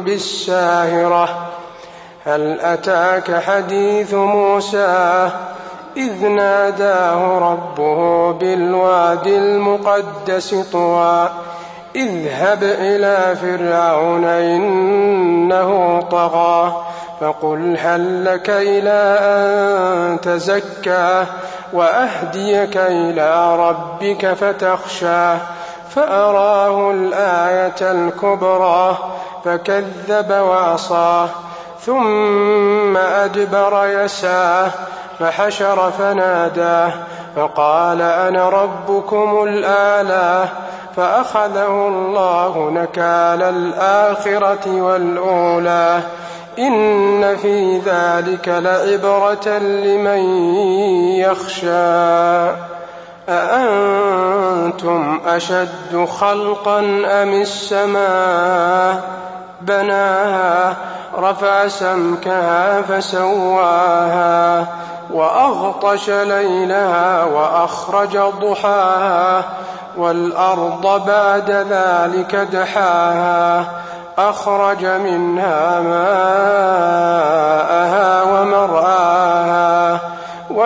بالساهرة. هل أتاك حديث موسى إذ ناداه ربه بالواد المقدس طوى اذهب إلى فرعون إنه طغى فقل هل لك إلى أن تزكى وأهديك إلى ربك فتخشى فأراه الآية الكبرى فكذب وعصى ثم أدبر يسعى فحشر فناداه فقال أنا ربكم الآلى فأخذه الله نكال الآخرة والأولى. إن في ذلك لعبرة لمن يخشى. أأنتم أشد خلقا أم السماء؟ بناها رفع سمكها فسواها وأغطش ليلها وأخرج ضحاها والأرض بعد ذلك دحاها أخرج منها ماءها ومرعاها